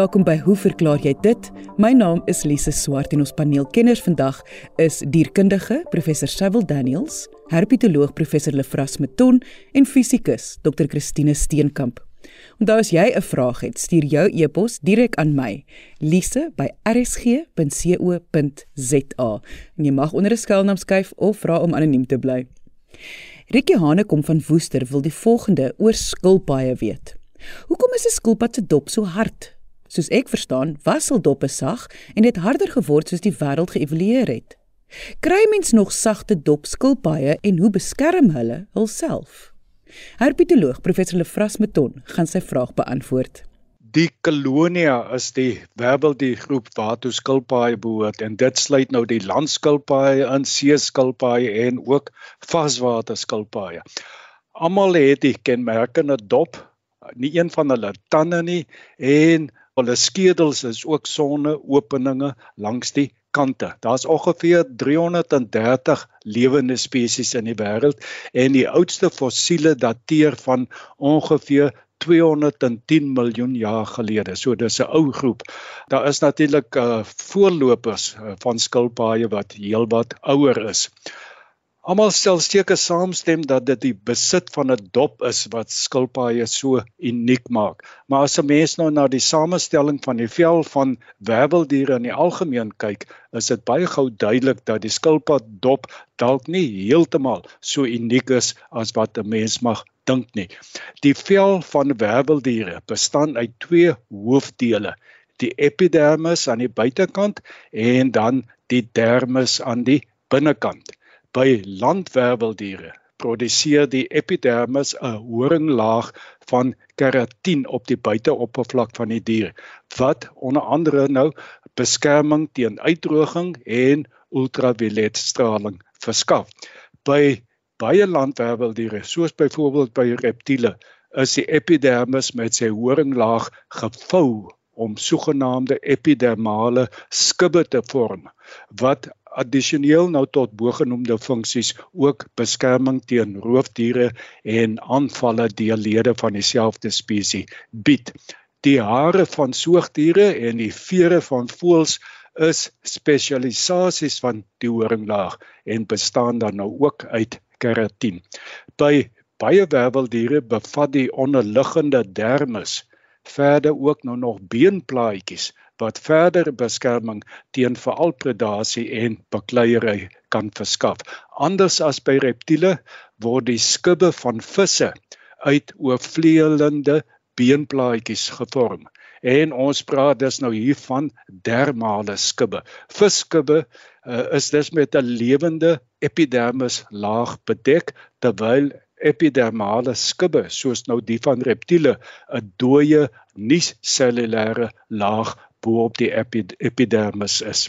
welkom by Hoe verklaar jy dit? My naam is Lise Swart en ons paneelkenners vandag is dierkundige professor Cyril Daniels, herpetoloog professor Lefras Meton en fisikus Dr. Christine Steenkamp. Onthou as jy 'n vraag het, stuur jou e-pos direk aan my, lise@rsg.co.za. En jy mag onder 'n skuilnaam skuif of vra om anoniem te bly. Rikkie Hane kom van Woester wil die volgende oor skilpaaie weet. Hoekom is 'n skilpad se dop so hard? Soos ek verstaan, was hul dop sag en het harder geword soos die wêreld geëvolueer het. Kry mens nog sagte dop skilpaaie en hoe beskerm hulle hulself? Herpetoloog professor Lefras Meton gaan sy vraag beantwoord. Die kolonia is die werbeldiergroep waartoe skilpaaie behoort en dit sluit nou die landskilpaaie in, seeskilpaaie en ook varswaterskilpaaie. Almal het die kenmerkende dop, nie een van hulle tande nie en hulle skedels is ook sonneopeninge langs die kante. Daar's ongeveer 330 lewende spesies in die wêreld en die oudste fossiele dateer van ongeveer 210 miljoen jaar gelede. So dis 'n ou groep. Daar is natuurlik uh voorlopers uh, van skilpaaie wat heelwat ouer is. Almal stel seker saamstem dat dit die besit van 'n dop is wat skilpaaie so uniek maak. Maar as 'n mens nou na die samestelling van die vel van werveldiere in die algemeen kyk, is dit baie gou duidelik dat die skilpad dop dalk nie heeltemal so uniek is as wat 'n mens mag dink nie. Die vel van werveldiere bestaan uit twee hoofdele: die epidermis aan die buitekant en dan die dermis aan die binnekant. By landwerweldiere produseer die epidermis 'n horinglaag van keratin op die buiteoppervlak van die dier wat onder andere nou beskerming teen uitdroging en ultravioletstraling verskaf. By baie landwerweldiere, soos byvoorbeeld by reptiele, is die epidermis met sy horinglaag gevou om sogenaamde epidermale skubbe te vorm wat addisioneel nou tot bogenoemde funksies ook beskerming teen roofdiere en aanvalle deur lede van dieselfde spesies bied. Die hare van soogdiere en die vere van voëls is spesialisasies van die horinglaag en bestaan dan nou ook uit keratin. By baie werveldiere bevat die onderliggende dermis verder ook nou nog beenplaatjies wat verder beskerming teen veral predasie en bakleierery kan verskaf. Anders as by reptiele word die skubbe van visse uit oorvleelende beenplaatjies gevorm. En ons praat dus nou hier van dermale skubbe. Visskubbe uh, is dus met 'n lewende epidermis laag bedek terwyl epidermale skubbe soos nou die van reptiele 'n dooie nie-cellulêre laag bo op die epidermis is.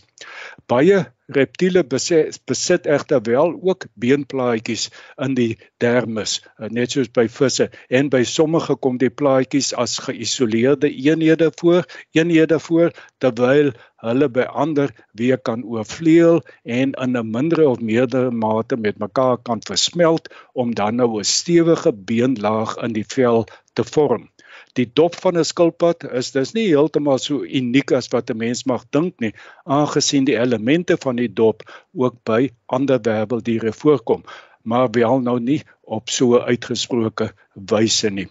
Baie reptiele besit, besit egter wel ook beenplaatjies in die dermis, eh, net soos by visse en by sommige kom die plaatjies as geïsoleerde eenhede voor, eenhede voor terwyl hulle by ander weer kan oorvleuel en in 'n mindere of meerdere mate met mekaar kan versmelt om dan nou 'n stewige beenlaag in die vel te vorm. Die dop van 'n skilpad is dus nie heeltemal so uniek as wat 'n mens mag dink nie, aangesien die elemente van die dop ook by ander werveldiere voorkom, maar wel nou nie op so 'n uitgesproke wyse nie.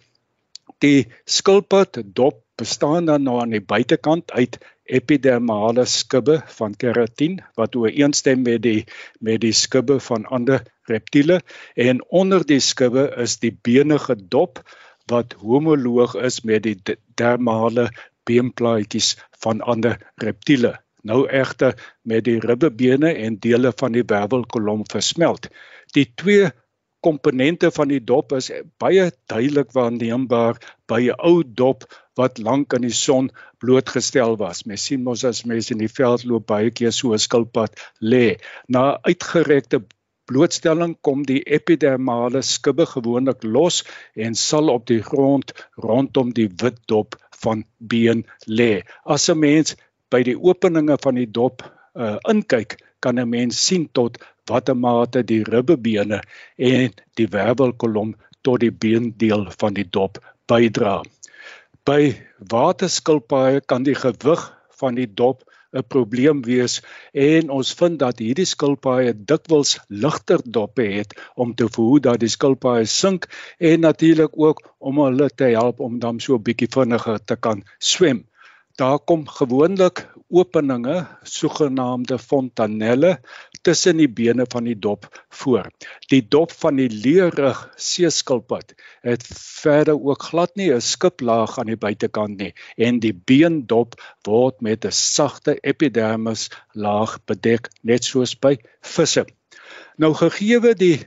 Die skilpad dop bestaan dan nou aan die buitekant uit epidermale skubbe van keratin wat ooreenstem met die met die skubbe van ander reptiele en onder die skubbe is die benige dop wat homoloog is met die dermale beenplaatjies van ander reptiele. Nou egter met die ribbebene en dele van die wervelkolom versmelt. Die twee komponente van die dop is baie duidelik waarneembaar by 'n ou dop wat lank in die son blootgestel was. Mens sien mos as mense in die veld loop baie keer so 'n skilpad lê. Na uitgerekte blootstelling kom die epidermale skubbe gewoonlik los en sal op die grond rondom die wit dop van been lê. As 'n mens by die openinge van die dop uh, inkyk, kan 'n mens sien tot watter mate die ribbebene en die wervelkolom tot die beendeel van die dop bydra. By waterskilpaaie kan die gewig van die dop 'n probleem wees en ons vind dat hierdie skilpaaie dikwels ligter doppe het om te verhoed dat die skilpaaie sink en natuurlik ook om hulle te help om dan so 'n bietjie vinniger te kan swem. Daar kom gewoonlik openinge, sogenaamde fontanelle, tussen die bene van die dop voor. Die dop van die leerrug seeskilpad het verder ook glad nie 'n skiplaag aan die buitekant nie en die beendop word met 'n sagte epidermis laag bedek net soos by visse. Nou gegee die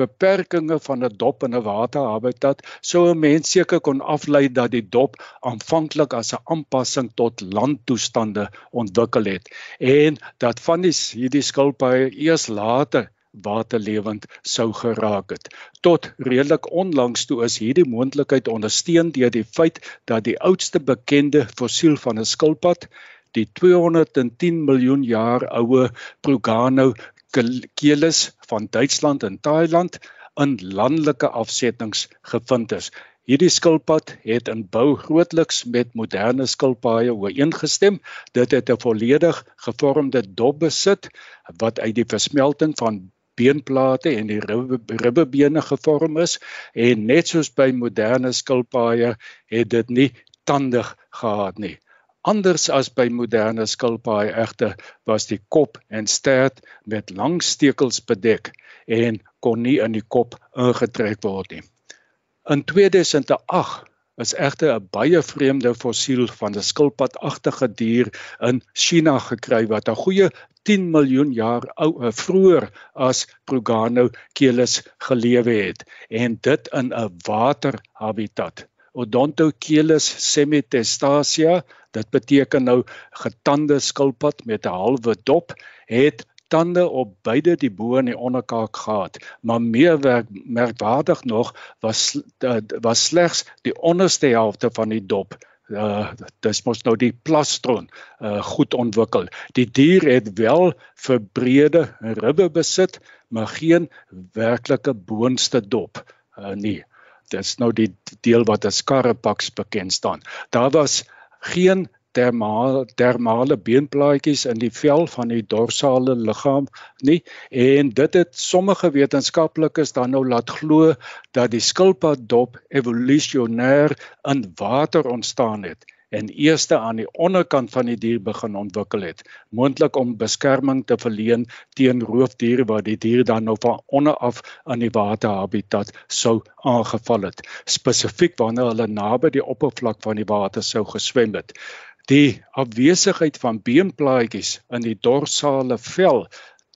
beperkings van 'n dop in 'n waterhabitat sou 'n mens seker kon aflei dat die dop aanvanklik as 'n aanpassing tot landtoestande ontwikkel het en dat van die hierdie skilpaaie eers later waterlewend sou geraak het. Tot redelik onlangs toe is hierdie moontlikheid ondersteun deur die feit dat die oudste bekende fossiel van 'n skilpad die 210 miljoen jaar oue Progano keles van Duitsland en Thailand in landelike afsettings gevind is. Hierdie skilpad het in bou grootliks met moderne skilpaaie ooreengestem. Dit het 'n volledig gevormde dop besit wat uit die versmelting van beenplate en die ribbebene gevorm is en net soos by moderne skilpaaie het dit nie tande gehad nie. Anders as by moderne skilpaaie egter was die kop en stert met lang stekels bedek en kon nie in die kop ingetrek word nie. In 2008 is egter 'n baie vreemde fossiel van 'n skilpadagtige dier in China gekry wat 'n goeie 10 miljoen jaar ou eh, vroeër as Proganocheilus gelewe het en dit in 'n waterhabitat. Odontocheilus semitestacea, dit beteken nou getande skilpad met 'n halwe dop, het tande op beide die bo en die onderkaak gehad, maar meer werk, merkwaardig nog was uh, was slegs die onderste helfte van die dop. Uh dis mos nou die plastron uh goed ontwikkel. Die dier het wel verbrede ribbe besit, maar geen werklike boonste dop uh nie dis nou die deel wat as Carapax bekend staan. Daar was geen dermale dermale beenplaatjies in die vel van die dorsale liggaam nie en dit het sommige wetenskaplikes dan nou laat glo dat die skilpaddop evolusionêr in water ontstaan het en eerste aan die onderkant van die dier begin ontwikkel het, moontlik om beskerming te verleen teen roofdiere wat die dier dan nou van onder af aan die waterhabitat sou aangeval het, spesifiek wanneer hulle naby die oppervlak van die water sou geswem het. Die afwesigheid van beenplaatjies in die dorsale vel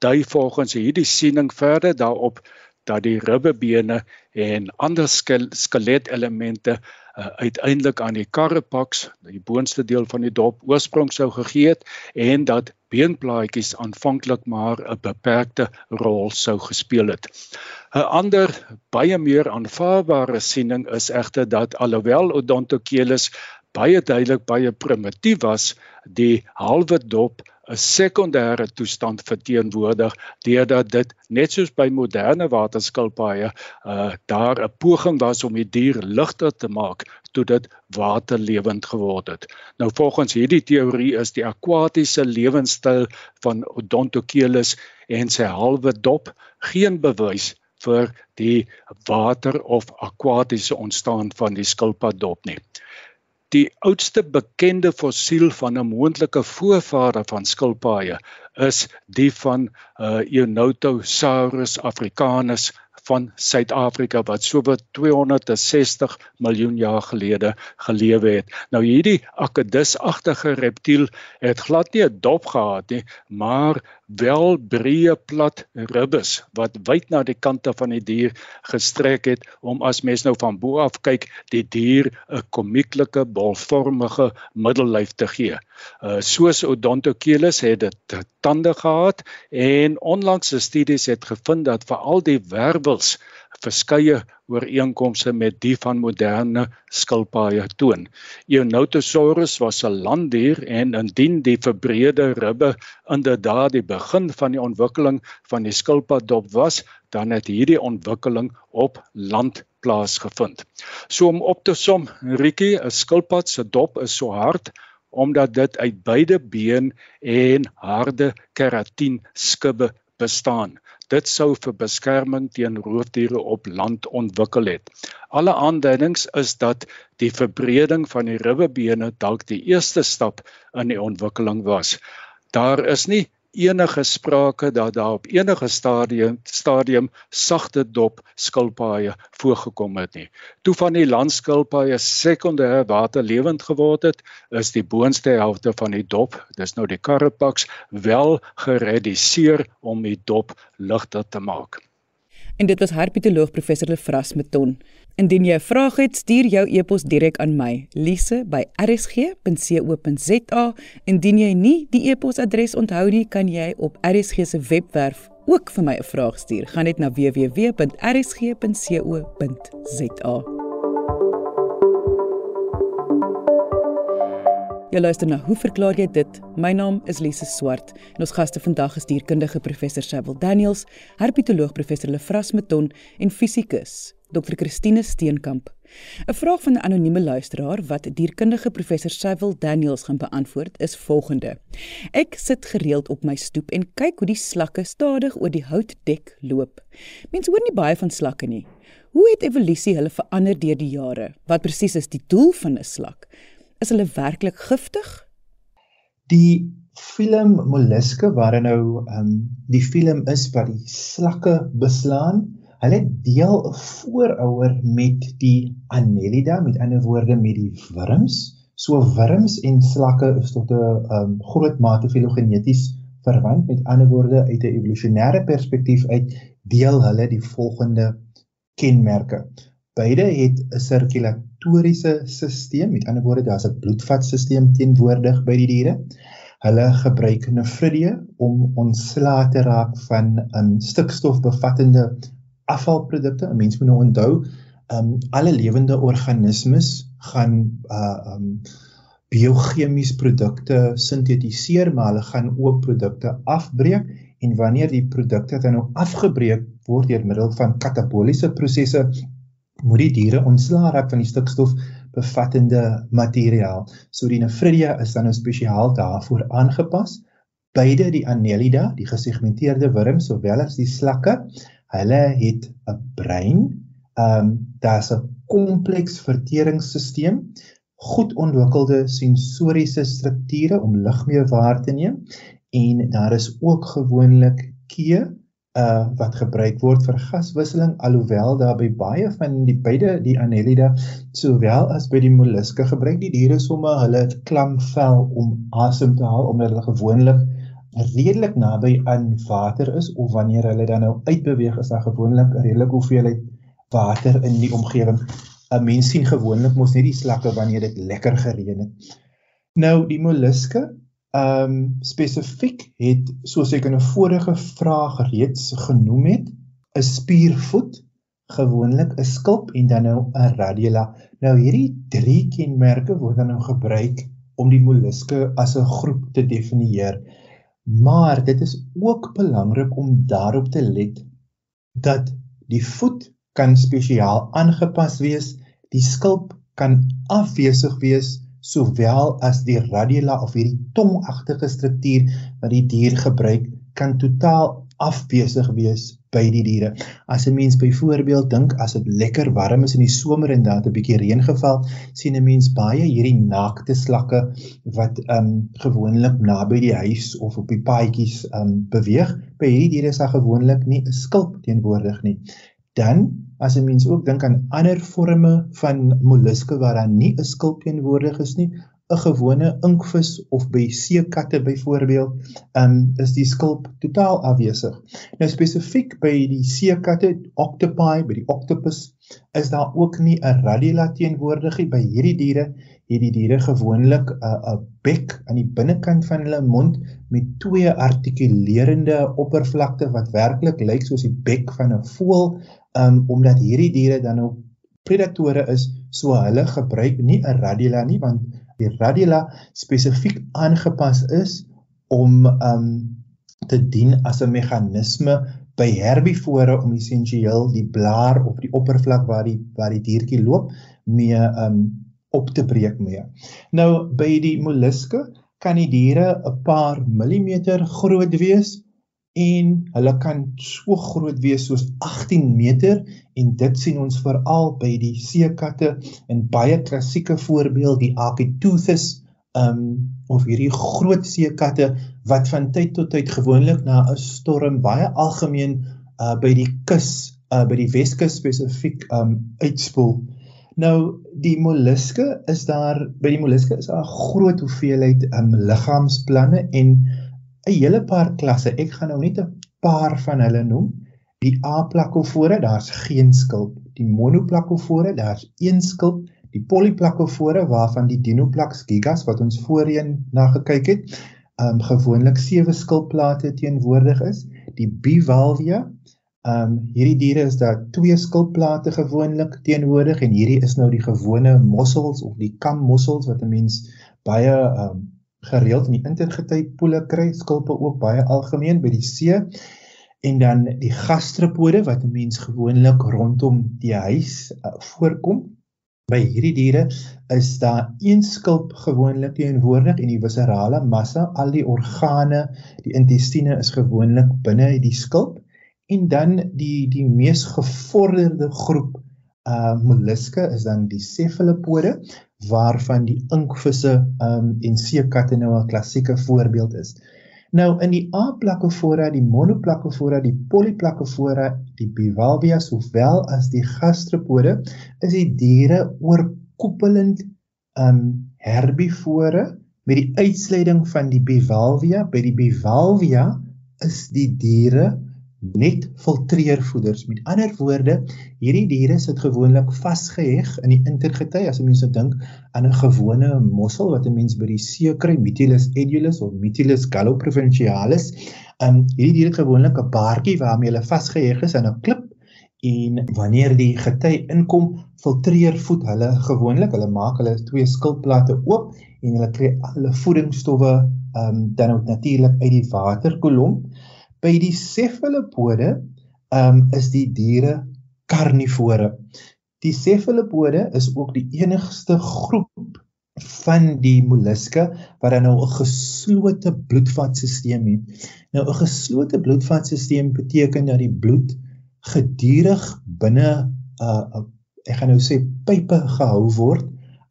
dui volgens hierdie siening verder daarop dat die ribbebene en ander skeletelemente uh, uiteindelik aan die Carapax, die boonste deel van die dop, oorsprong sou gegee het en dat beenplaatjies aanvanklik maar 'n beperkte rol sou gespeel het. 'n Ander baie meer aanvaarbare siening is egter dat alhoewel Odontocheilus baie duidelik baie primitief was, die halwe dop 'n sekondêre toestand verteenwoordig deurdat dit net soos by moderne waterskilpaaie uh daar 'n poging was om die dier ligter te maak toe dit waterlewend geword het. Nou volgens hierdie teorie is die akwatiese lewenstyl van Odontocheilus en sy halwe dop geen bewys vir die water of akwatiese ontstaan van die skilpaddop nie. Die oudste bekende fossiel van 'n moontlike voorvader van skilpaaie is die van uh, Eunotosaurus africanus van Suid-Afrika wat so wat 260 miljoen jaar gelede gelewe het. Nou hierdie akedusagtige reptiel het glad nie 'n dop gehad nie, maar wel breë plat ribbes wat wyd na die kante van die dier gestrek het om as mens nou van bo af kyk die dier 'n komieklike bolvormige middellyf te gee. Uh soos Odontocheilus het dit tande gehad en onlangse studies het gevind dat veral die wervels verskeie ooreenkomste met die van moderne skilpaaie toon. Eunotosaurus was 'n landdier en indien die verbreede ribbe inderdaad die begin van die ontwikkeling van die skilpaddop was, dan het hierdie ontwikkeling op land plaasgevind. So om op te som, Rietjie, 'n skilpad se dop is so hard omdat dit uit beide been en harde keratin skubbe bestaan. Dit sou vir beskerming teen roofdiere op land ontwikkel het. Alle aanduidings is dat die verbreding van die ribbebene dalk die eerste stap in die ontwikkeling was. Daar is nie enige sprake dat daar op enige stadium stadium sagte dop skilpaaie voorgekom het nie. Toe van die landskilpaaie sekondêre waterlewend geword het, is die boonste helfte van die dop, dis nou die Carapax, wel gereduseer om die dop ligter te maak. En dit was herpetoloog professor Lefras Meton. Indien jy 'n vraag het, stuur jou e-pos direk aan my, lise@rsg.co.za. Indien jy nie die e-posadres onthou nie, kan jy op RSG se webwerf ook vir my 'n vraag stuur. Gaan net na www.rsg.co.za. Jy luister na Hoe verklaar jy dit? My naam is Lise Swart en ons gaste vandag is dierkundige professor Sewil Daniels, herpetoloog professor Lefras Meton en fisikus Dr. Christine Steenkamp. 'n Vraag van 'n anonieme luisteraar wat dierkundige professor Sewil Daniels gaan beantwoord is volgende: Ek sit gereeld op my stoep en kyk hoe die slakke stadig oor die houtdek loop. Mense hoor nie baie van slakke nie. Hoe het evolusie hulle verander deur die jare? Wat presies is die doel van 'n slak? is hulle werklik giftig? Die film molluske waarin nou ehm um, die film is wat die slakke beslaan, hulle deel 'n voorouer met die Annelida, met ander woorde met die wurms. So wurms en slakke is tot 'n ehm um, groot mate filogeneties verwant. Met ander woorde uit 'n evolusionêre perspektief uit deel hulle die volgende kenmerke. Beide het 'n sirkulatoriese stelsel, met ander woorde daar's 'n bloedvatstelsel teenwoordig by die diere. Hulle gebruik nefridie om ontslae te raak van 'n um, stikstofbevattende afvalprodukte. 'n Mens moet nou onthou, um alle lewende organismes gaan uh um biochemies produkte sintetiseer, maar hulle gaan ook produkte afbreek en wanneer die produkte dan nou afgebreek word deur middel van kataboliese prosesse moet die diere ontslaa raak van die stikstof bevattende materiaal. So die nefridia is dan nou spesiaal daarvoor aangepas. Beide die annelida, die gesegmenteerde wurms sowel as die slakke, hulle het 'n brein. Ehm um, daar's 'n kompleks verteringsstelsel, goed ontwikkelde sensoriese strukture om lig mee waar te neem en daar is ook gewoonlik kee uh wat gebruik word vir gaswisseling alhoewel daar by baie van die beide die annelida sowel as by die molluske gebruik die diere sommer hulle klankvel om asem te haal omdat hulle gewoonlik redelik naby aan water is of wanneer hulle dan nou uitbeweeg is daar gewoonlik 'n redelike hoeveelheid water in die omgewing 'n mens sien gewoonlik mos net die slakke wanneer dit lekker gereën het nou die molluske Ehm um, spesifiek het soos ek in 'n vorige vraag reeds genoem het, 'n spiervoet, gewoonlik 'n skulp en dan nou 'n radula. Nou hierdie drie kenmerke word dan nou gebruik om die molluske as 'n groep te definieer. Maar dit is ook belangrik om daarop te let dat die voet kan spesiaal aangepas wees, die skulp kan afwesig wees sowel as die radula of hierdie tongagtige struktuur wat die dier gebruik kan totaal afwesig wees by die diere. As 'n mens byvoorbeeld dink as dit lekker warm is in die somer en daar 'n bietjie reën geval, sien 'n mens baie hierdie naakte slakke wat um gewoonlik naby die huis of op die paadjies um beweeg. By hierdie diere is daar gewoonlik nie 'n skulp teenwoordig nie. Dan as 'n mens ook dink aan ander forme van molluske waar daar nie 'n skulp teenwoordig is nie, 'n gewone inkvis of by seekatte byvoorbeeld, um, is die skulp totaal afwesig. Nou spesifiek by die seekatte, octopi, by die octopus, is daar ook nie 'n radula teenwoordig nie by hierdie diere. Hierdie diere gewoonlik 'n uh, 'n bek aan die binnekant van hulle mond met twee artikulerende oppervlakte wat werklik lyk soos die bek van 'n voël, um, omdat hierdie diere dan ook predatore is, so hulle gebruik nie 'n radula nie want die radula spesifiek aangepas is om um te dien as 'n meganisme by herbivore om essensieel die blaar of die oppervlak waar die waar die diertjie loop mee um op te breek mee. Nou by die molluske kan die diere 'n paar millimeter groot wees en hulle kan so groot wees soos 18 meter en dit sien ons veral by die seekatte en baie klassieke voorbeeld die Architeuthis um of hierdie groot seekatte wat van tyd tot tyd gewoonlik na 'n storm baie algemeen uh by die kus uh by die Weskus spesifiek um uitspoel. Nou die molluske is daar by die molluske is daar 'n groot hoeveelheid um liggaamsplanne en 'n hele paar klasse. Ek gaan nou net 'n paar van hulle noem. Die A-plakofore, daar's geen skulp. Die monoplakofore, daar's een skulp. Die polyplakofore waarvan die Dinoplax gigas wat ons voorheen na gekyk het, um gewoonlik sewe skulpplate teenwoordig is. Die bivalvia, um hierdie diere is daar twee skulpplate gewoonlik teenwoordig en hierdie is nou die gewone mossels of die kammossels wat 'n mens baie um gereeld in die intergetydpoele kry, skulpe ook baie algemeen by die see. En dan die gastropode wat 'n mens gewoonlik rondom die huis uh, voorkom. By hierdie diere is daar een skulp gewoonlik teenwoordig en die viscerale massa, al die organe, die intestine is gewoonlik binne die skulp en dan die die mees gevorderde groep uh molluske is dan die cephalopode waarvan die inkvisse um en seekatte nou 'n klassieke voorbeeld is. Nou in die A-plakofora, die monoplakofora, die polyplakofora, die bivalvias sowel as die gastropode is die diere oorkoepelend um herbivore met die uitsluiting van die bivalvia. By die bivalvia is die diere net filtreervoeders. Met ander woorde, hierdie diere sit gewoonlik vasgeheg in die intergety as 'n mens nou dink aan 'n gewone mossel wat 'n mens by die see kry, Mytilus edulis of Mytilus galloprovincialis. Um hierdie diere het gewoonlik 'n baartjie waarmee hulle vasgeheg is aan 'n klip en wanneer die gety inkom, filtreer voed hulle gewoonlik. Hulle maak hulle twee skildplate oop en hulle kry alle voedingsstowwe um dan natuurlik uit die waterkolom. By die cephalopode um, is die diere karnivore. Die cephalopode is ook die enigste groep van die molluske wat dan nou 'n geslote bloedvatstelsel het. Nou 'n geslote bloedvatstelsel beteken dat die bloed gedurig binne 'n uh, ek gaan nou sê pype gehou word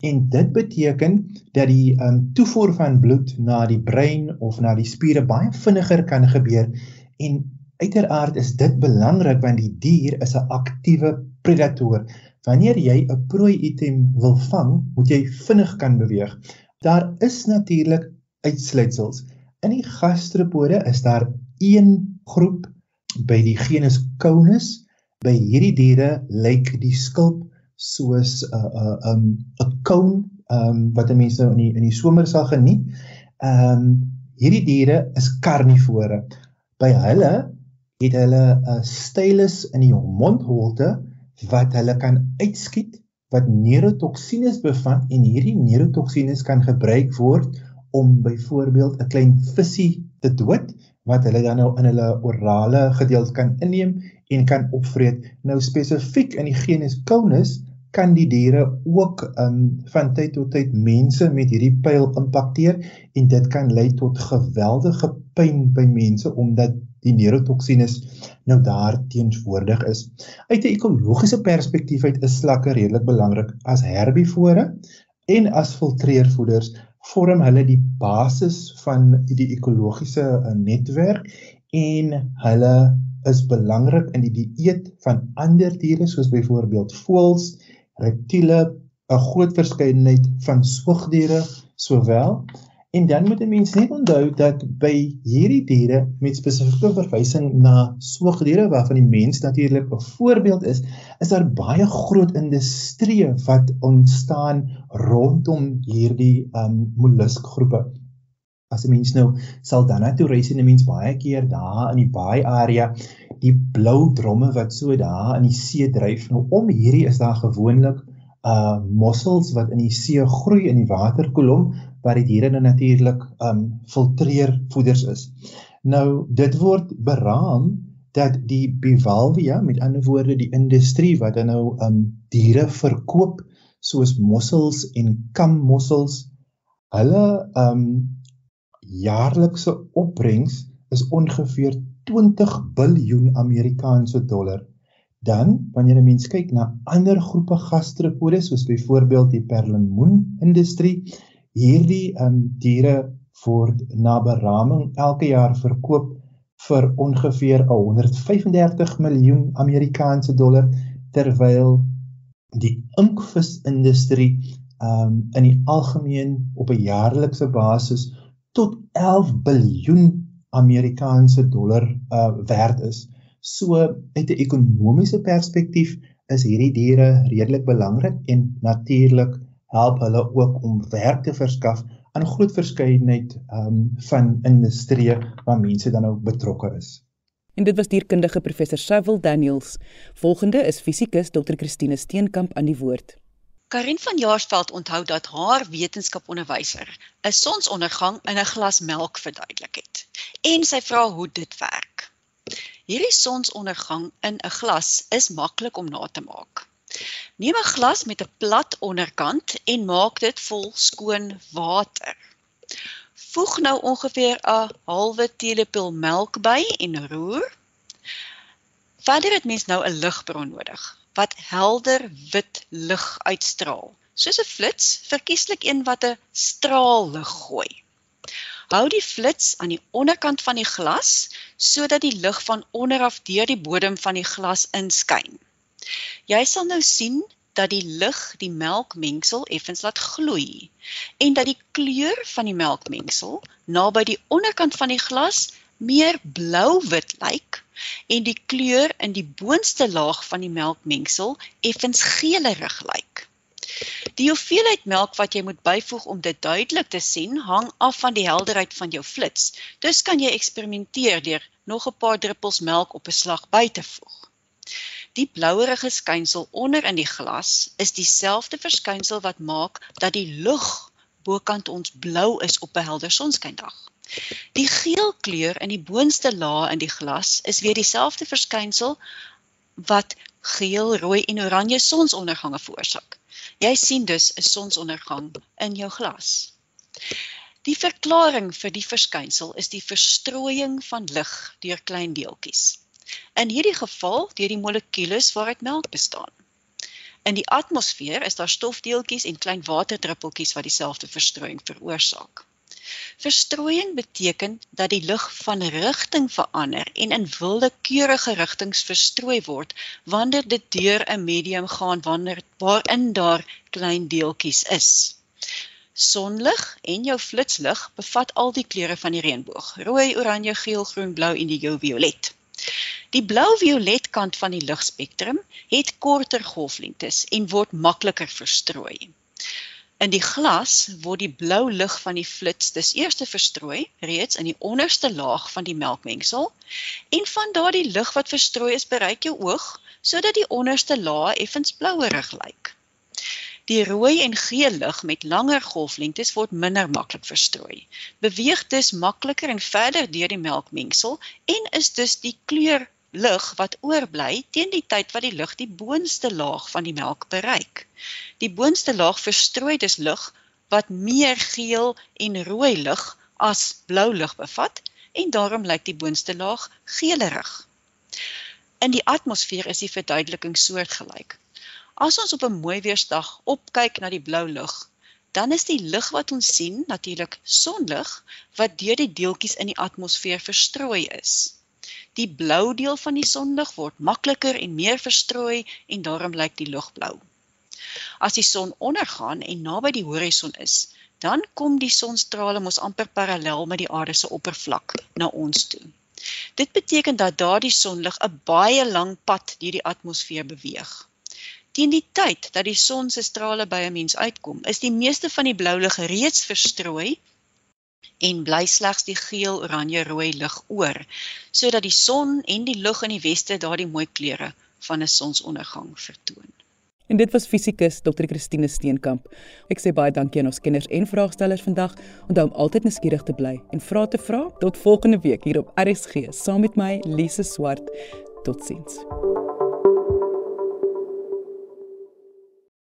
en dit beteken dat die um, toevoer van bloed na die brein of na die spiere baie vinniger kan gebeur En uiteraard is dit belangrik want die dier is 'n aktiewe predator. Wanneer jy 'n prooi item wil vang, moet jy vinnig kan beweeg. Daar is natuurlik uitsluitsels. In die gastropode is daar een groep by die genus Conus. By hierdie diere lyk die skulp soos 'n uh, 'n uh, um 'n cone um wat mense nou in die in die somer sal geniet. Um hierdie diere is karnivore by hulle het hulle 'n stylus in die mondholte wat hulle kan uitskiet wat neurotoksines bevat en hierdie neurotoksines kan gebruik word om byvoorbeeld 'n klein visie te dood wat hulle dan nou in hulle orale gedeelte kan inneem en kan opvreet. Nou spesifiek in die genus Caunus kan die diere ook um, van tyd tot tyd mense met hierdie pyl impakteer en dit kan lei tot geweldige pyn by mense omdat die neurotoksines nou daar teenswoordig is. Uit 'n ekologiese perspektief uit is slakke redelik belangrik as herbivore en as filtreervoeders vorm hulle die basis van die ekologiese uh, netwerk en hulle is belangrik in die dieet van ander diere soos byvoorbeeld voëls, reptiele, 'n groot verskeidenheid van soogdiere sowel En dan moet 'n mens net onthou dat by hierdie diere met spesifieke verwysing na soogdiere waarvan die mens natuurlik 'n voorbeeld is, is daar baie groot industrieë wat ontstaan rondom hierdie um molluskgroepe. As 'n mens nou sal dan na toe reis en 'n mens baie keer daar in die baai area die blou dromme wat so daar in die see dryf. Nou om hierdie is daar gewoonlik uh mossels wat in die see groei in die waterkolom wat die diere nou natuurlik um filtreer voeders is. Nou dit word beraam dat die bivalvia met ander woorde die industrie wat dan nou um diere verkoop soos mossels en kammossels hulle um jaarlikse opbrengs is ongeveer 20 biljoen Amerikaanse dollar. Dan wanneer 'n mens kyk na ander groepe gastropodes soos byvoorbeeld die perlemoen industrie hierdie um diere word na beraming elke jaar verkoop vir ongeveer 135 miljoen Amerikaanse dollar terwyl die inkvisindustrie um in die algemeen op 'n jaarlikse basis tot 11 biljoen Amerikaanse dollar uh werd is. So uit 'n ekonomiese perspektief is hierdie diere redelik belangrik en natuurlik help hulle ook om werk te verskaf aan 'n groot verskeidenheid um, van industrieë waar mense dan nou betrokke is. En dit was dierkundige professor Sewil Daniels. Volgende is fisikus Dr. Christine Steenkamp aan die woord. Karin van Jaarsveld onthou dat haar wetenskaponderwyser 'n sonsondergang in 'n glas melk verduidelik het. En sy vra hoe dit werk. Hierdie sonsondergang in 'n glas is maklik om na te maak. Neem 'n glas met 'n plat onderkant en maak dit vol skoon water. Voeg nou ongeveer 'n halwe teelepel melk by en roer. Verder het mens nou 'n ligbron nodig wat helder wit lig uitstraal, soos 'n flits, verkieslik een wat 'n straal lig gooi. Hou die flits aan die onderkant van die glas sodat die lig van onder af deur die bodem van die glas inskyn. Jy sal nou sien dat die lig die melkmengsel effens laat gloei en dat die kleur van die melkmengsel naby die onderkant van die glas meer blou-wit lyk en die kleur in die boonste laag van die melkmengsel effens geelerig lyk. Die hoeveelheid melk wat jy moet byvoeg om dit duidelik te sien, hang af van die helderheid van jou flits. Dus kan jy eksperimenteer deur nog 'n paar druppels melk op 'n slag by te voeg. Die blouerige skynsel onder in die glas is dieselfde verskynsel wat maak dat die lug bokant ons blou is op 'n helder sonskyndag. Die geel kleur in die boonste laag in die glas is weer dieselfde verskynsel wat geel, rooi en oranje sonsondergange veroorsaak. Jy sien dus 'n sonsondergang in jou glas. Die verklaring vir die verskynsel is die verstrooiing van lig deur klein deeltjies. In hierdie geval deur die molekules waaruit melk bestaan. In die atmosfeer is daar stofdeeltjies en klein waterdruppeltjies wat dieselfde verstrooiing veroorsaak. Verstrooiing beteken dat die lig van rigting verander en in wilde keurige rigtings verstrooi word wanneer dit deur 'n medium gaan wanneer waarin daar klein deeltjies is. Sonlig en jou flitslig bevat al die kleure van die reënboog: rooi, oranje, geel, groen, blou en die jou violet. Die blou-violet kant van die ligspektrum het korter golflengtes en word makliker verstrooi. In die glas word die blou lig van die flits dus eers verstrooi reeds in die onderste laag van die melkmengsel en van daardie lig wat verstrooi is bereik jou oog sodat die onderste laag effens blouerig lyk. Die rooi en geel lig met langer golflengtes word minder maklik verstrooi. Beweeg dus makliker en verder deur die melkmengsel en is dus die kleur lig wat oorbly teen die tyd wat die lig die boonste laag van die melk bereik. Die boonste laag verstrooi dus lig wat meer geel en rooi lig as blou lig bevat en daarom lyk die boonste laag geelerig. In die atmosfeer is die verduideliking soortgelyk. As ons op 'n mooi weersdag opkyk na die blou lug, dan is die lig wat ons sien natuurlik sonlig wat deur die deeltjies in die atmosfeer verstrooi is. Die blou deel van die sonlig word makliker en meer verstrooi en daarom lyk die lug blou. As die son ondergaan en naby die horison is, dan kom die sonstrale mos amper parallel met die aarde se oppervlak na ons toe. Dit beteken dat daardie sonlig 'n baie lang pad deur die atmosfeer beweeg. Teen die tyd dat die son se strale by 'n mens uitkom, is die meeste van die blou lig reeds verstrooi en bly slegs die geel, oranje, rooi lig oor, sodat die son en die lug in die weste daardie mooi kleure van 'n sonsondergang vertoon. En dit was fisikus Dr. Christine Steenkamp. Ek sê baie dankie aan ons kenners en vraagstellers vandag. Onthou om altyd nuuskierig te bly en vra te vra. Tot volgende week hier op RSG saam met my Lise Swart. Totsiens.